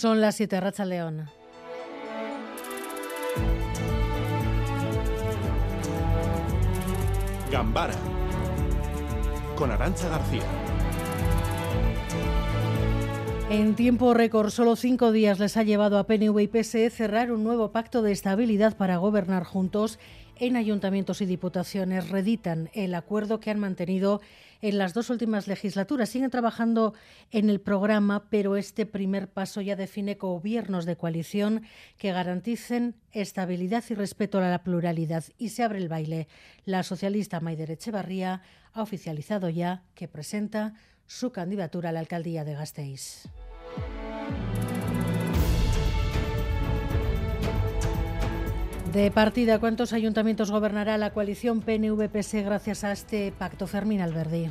Son las 7, Racha León. Gambara con Arancha García. En tiempo récord, solo cinco días les ha llevado a PNV y PSE cerrar un nuevo pacto de estabilidad para gobernar juntos en ayuntamientos y diputaciones. Reditan el acuerdo que han mantenido en las dos últimas legislaturas. Siguen trabajando en el programa, pero este primer paso ya define gobiernos de coalición que garanticen estabilidad y respeto a la pluralidad. Y se abre el baile. La socialista Maider Echevarría ha oficializado ya que presenta su candidatura a la alcaldía de Gasteiz. De partida, ¿cuántos ayuntamientos gobernará la coalición PNV-PS gracias a este pacto Fermín Alberdi?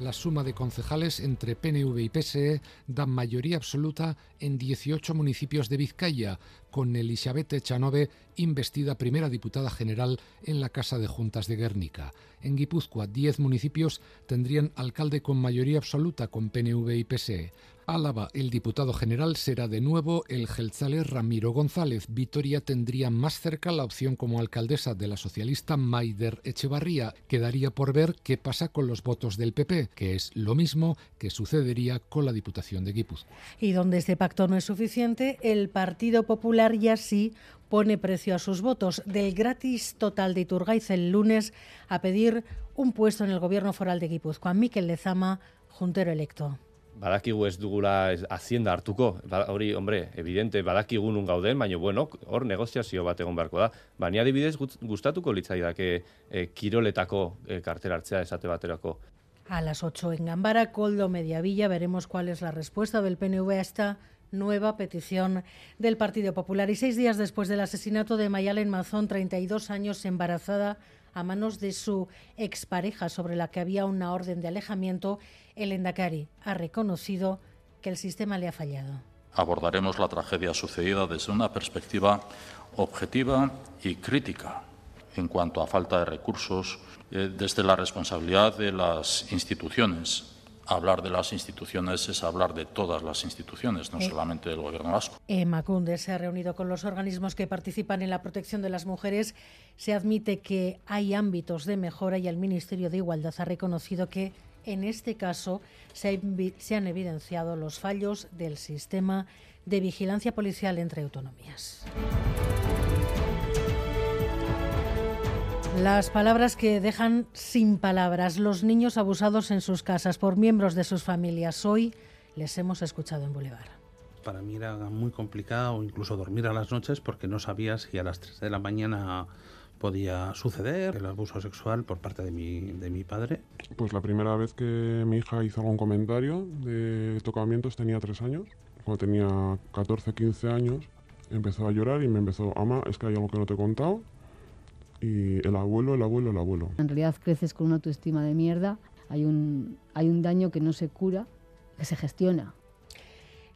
La suma de concejales entre PNV y PSE da mayoría absoluta en 18 municipios de Vizcaya, con Elizabeth Echanove investida primera diputada general en la Casa de Juntas de Guernica. En Guipúzcoa, 10 municipios tendrían alcalde con mayoría absoluta con PNV y PSE. Álava, el diputado general será de nuevo el gelzale Ramiro González. Vitoria tendría más cerca la opción como alcaldesa de la socialista Maider Echevarría. Quedaría por ver qué pasa con los votos del PP, que es lo mismo que sucedería con la Diputación de Guipúzcoa. Y donde este pacto no es suficiente, el Partido Popular ya sí pone precio a sus votos. Del gratis total de Iturgaiz el lunes a pedir un puesto en el gobierno foral de Guipúzcoa. Miquel Lezama, juntero electo. badakigu ez dugula hazienda hartuko, ba, hori, hombre, evidente, badakigu nun gauden, baina, bueno, hor negoziazio bat egon beharko da. Baina adibidez gustatuko litzaidake e, kiroletako e, kartera hartzea esate baterako. A las 8 en Gambara, Coldo Mediavilla, veremos cuál es la respuesta del PNV a esta nueva petición del Partido Popular. Y seis días después del asesinato de Mayalen Mazón, 32 años embarazada, a manos de su expareja sobre la que había una orden de alejamiento, el Endacari ha reconocido que el sistema le ha fallado. Abordaremos la tragedia sucedida desde una perspectiva objetiva y crítica en cuanto a falta de recursos, eh, desde la responsabilidad de las instituciones, hablar de las instituciones es hablar de todas las instituciones, no eh, solamente del Gobierno vasco. Macunde se ha reunido con los organismos que participan en la protección de las mujeres. Se admite que hay ámbitos de mejora y el Ministerio de Igualdad ha reconocido que en este caso se, se han evidenciado los fallos del sistema de vigilancia policial entre autonomías. Las palabras que dejan sin palabras los niños abusados en sus casas por miembros de sus familias. Hoy les hemos escuchado en Boulevard. Para mí era muy complicado incluso dormir a las noches porque no sabía si a las 3 de la mañana podía suceder el abuso sexual por parte de mi, de mi padre. Pues la primera vez que mi hija hizo algún comentario de tocamientos tenía 3 años. Cuando tenía 14, 15 años empezó a llorar y me empezó, ama, es que hay algo que no te he contado y el abuelo, el abuelo, el abuelo. En realidad creces con una autoestima de mierda, hay un, hay un daño que no se cura, que se gestiona.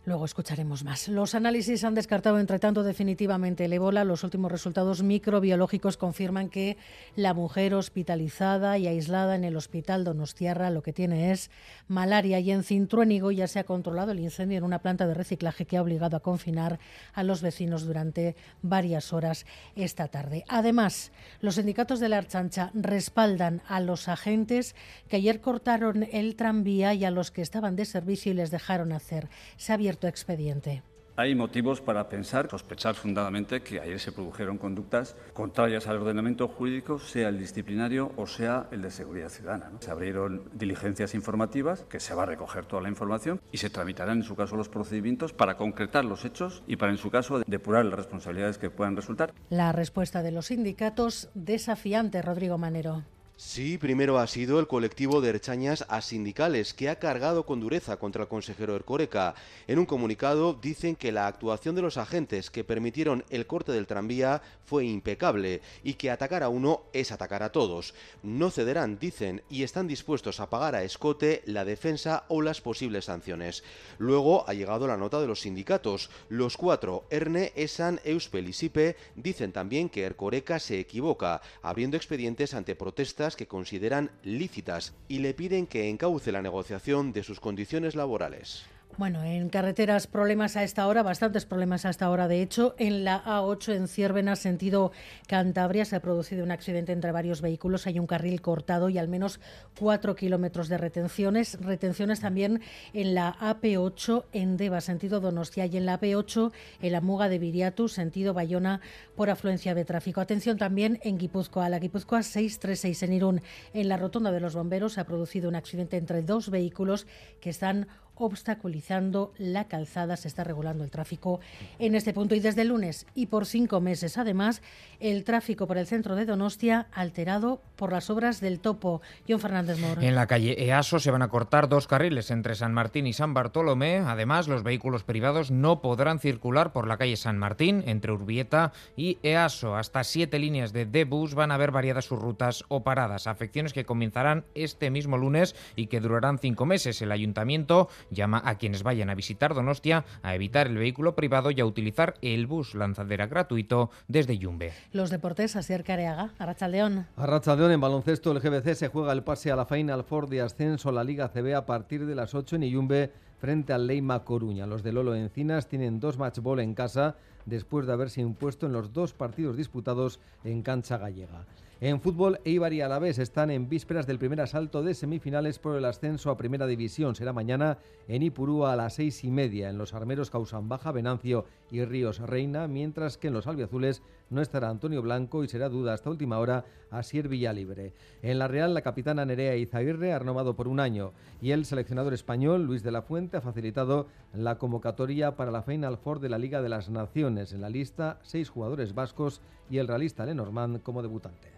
Luego escucharemos más. Los análisis han descartado, entre tanto, definitivamente el ébola. Los últimos resultados microbiológicos confirman que la mujer hospitalizada y aislada en el hospital Donostiarra lo que tiene es malaria. Y en Cintruénigo ya se ha controlado el incendio en una planta de reciclaje que ha obligado a confinar a los vecinos durante varias horas esta tarde. Además, los sindicatos de la Archancha respaldan a los agentes que ayer cortaron el tranvía y a los que estaban de servicio y les dejaron hacer. Se ha abierto expediente. Hay motivos para pensar, sospechar fundadamente que ayer se produjeron conductas contrarias al ordenamiento jurídico, sea el disciplinario o sea el de seguridad ciudadana. Se abrieron diligencias informativas, que se va a recoger toda la información y se tramitarán en su caso los procedimientos para concretar los hechos y para en su caso depurar las responsabilidades que puedan resultar. La respuesta de los sindicatos desafiante, Rodrigo Manero. Sí, primero ha sido el colectivo de Erchañas a sindicales que ha cargado con dureza contra el consejero Ercoreca. En un comunicado dicen que la actuación de los agentes que permitieron el corte del tranvía fue impecable y que atacar a uno es atacar a todos. No cederán, dicen, y están dispuestos a pagar a escote la defensa o las posibles sanciones. Luego ha llegado la nota de los sindicatos. Los cuatro, Erne, Esan, Euspel y Sipe, dicen también que Ercoreca se equivoca, abriendo expedientes ante protestas que consideran lícitas y le piden que encauce la negociación de sus condiciones laborales. Bueno, en carreteras problemas a esta hora, bastantes problemas a esta hora. De hecho, en la A8 en Ciervena, sentido Cantabria, se ha producido un accidente entre varios vehículos. Hay un carril cortado y al menos cuatro kilómetros de retenciones. Retenciones también en la AP8 en Deva, sentido Donostia, y en la AP8 en la Muga de Viriatu, sentido Bayona, por afluencia de tráfico. Atención también en Guipúzcoa, la Guipúzcoa 636 en Irún. En la rotonda de los bomberos se ha producido un accidente entre dos vehículos que están obstaculizando la calzada. Se está regulando el tráfico en este punto y desde el lunes y por cinco meses. Además, el tráfico por el centro de Donostia alterado por las obras del topo. John Fernández Moro. En la calle EASO se van a cortar dos carriles entre San Martín y San Bartolomé. Además, los vehículos privados no podrán circular por la calle San Martín entre Urbieta y EASO. Hasta siete líneas de D-Bus van a ver variadas sus rutas o paradas. Afecciones que comenzarán este mismo lunes y que durarán cinco meses. El ayuntamiento llama a quienes vayan a visitar Donostia a evitar el vehículo privado y a utilizar el bus lanzadera gratuito desde Yumbe. Los deportes, Asier Careaga, Arrachaldeón. Arrachaldeón, en baloncesto, el GBC se juega el pase a la Final Four de ascenso a la Liga CB a partir de las 8 en Iyumbe frente al Leima Coruña. Los de Lolo Encinas tienen dos match ball en casa después de haberse impuesto en los dos partidos disputados en cancha gallega. En fútbol, Eibar y Alavés están en vísperas del primer asalto de semifinales por el ascenso a Primera División. Será mañana en Ipurúa a las seis y media. En los armeros causan baja Venancio y Ríos Reina, mientras que en los albiazules no estará Antonio Blanco y será duda hasta última hora a Sier Villalibre. En la Real, la capitana Nerea Izaguirre ha renovado por un año y el seleccionador español, Luis de la Fuente, ha facilitado la convocatoria para la Final Four de la Liga de las Naciones. En la lista, seis jugadores vascos y el realista Lenormand como debutante.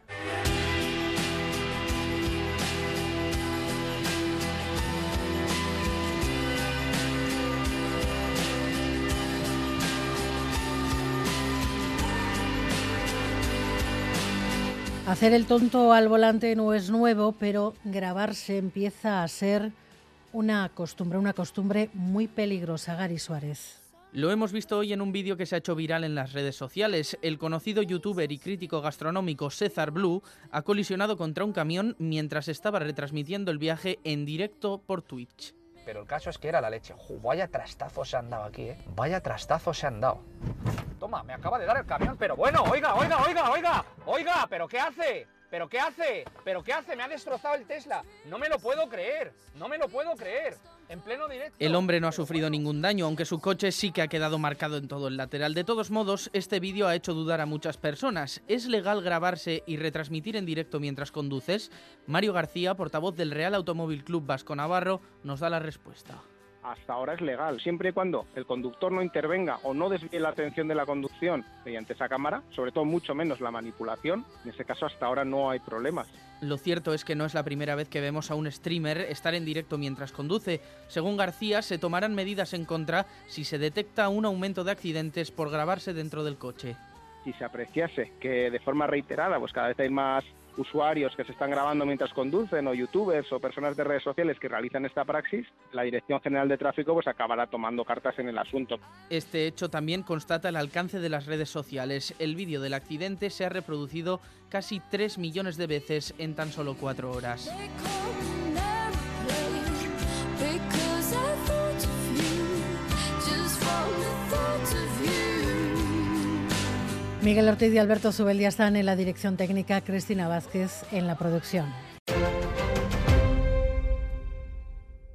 Hacer el tonto al volante no es nuevo, pero grabarse empieza a ser una costumbre, una costumbre muy peligrosa, Gary Suárez. Lo hemos visto hoy en un vídeo que se ha hecho viral en las redes sociales. El conocido youtuber y crítico gastronómico César Blue ha colisionado contra un camión mientras estaba retransmitiendo el viaje en directo por Twitch. Pero el caso es que era la leche. vaya trastazo se han dado aquí, ¿eh? Vaya trastazo se han dado. Toma, me acaba de dar el camión, pero bueno, oiga, oiga, oiga, oiga, oiga, pero ¿qué hace? ¿Pero qué hace? ¿Pero qué hace? Me ha destrozado el Tesla. No me lo puedo creer. No me lo puedo creer. El hombre no ha sufrido ningún daño, aunque su coche sí que ha quedado marcado en todo el lateral. De todos modos, este vídeo ha hecho dudar a muchas personas. ¿Es legal grabarse y retransmitir en directo mientras conduces? Mario García, portavoz del Real Automóvil Club Vasco Navarro, nos da la respuesta hasta ahora es legal, siempre y cuando el conductor no intervenga o no desvíe la atención de la conducción mediante esa cámara, sobre todo mucho menos la manipulación, en ese caso hasta ahora no hay problemas. Lo cierto es que no es la primera vez que vemos a un streamer estar en directo mientras conduce. Según García, se tomarán medidas en contra si se detecta un aumento de accidentes por grabarse dentro del coche. Si se apreciase que de forma reiterada, pues cada vez hay más usuarios que se están grabando mientras conducen o youtubers o personas de redes sociales que realizan esta praxis, la Dirección General de Tráfico pues acabará tomando cartas en el asunto. Este hecho también constata el alcance de las redes sociales. El vídeo del accidente se ha reproducido casi 3 millones de veces en tan solo 4 horas. Miguel Ortiz y Alberto Subeldia están en la dirección técnica, Cristina Vázquez en la producción.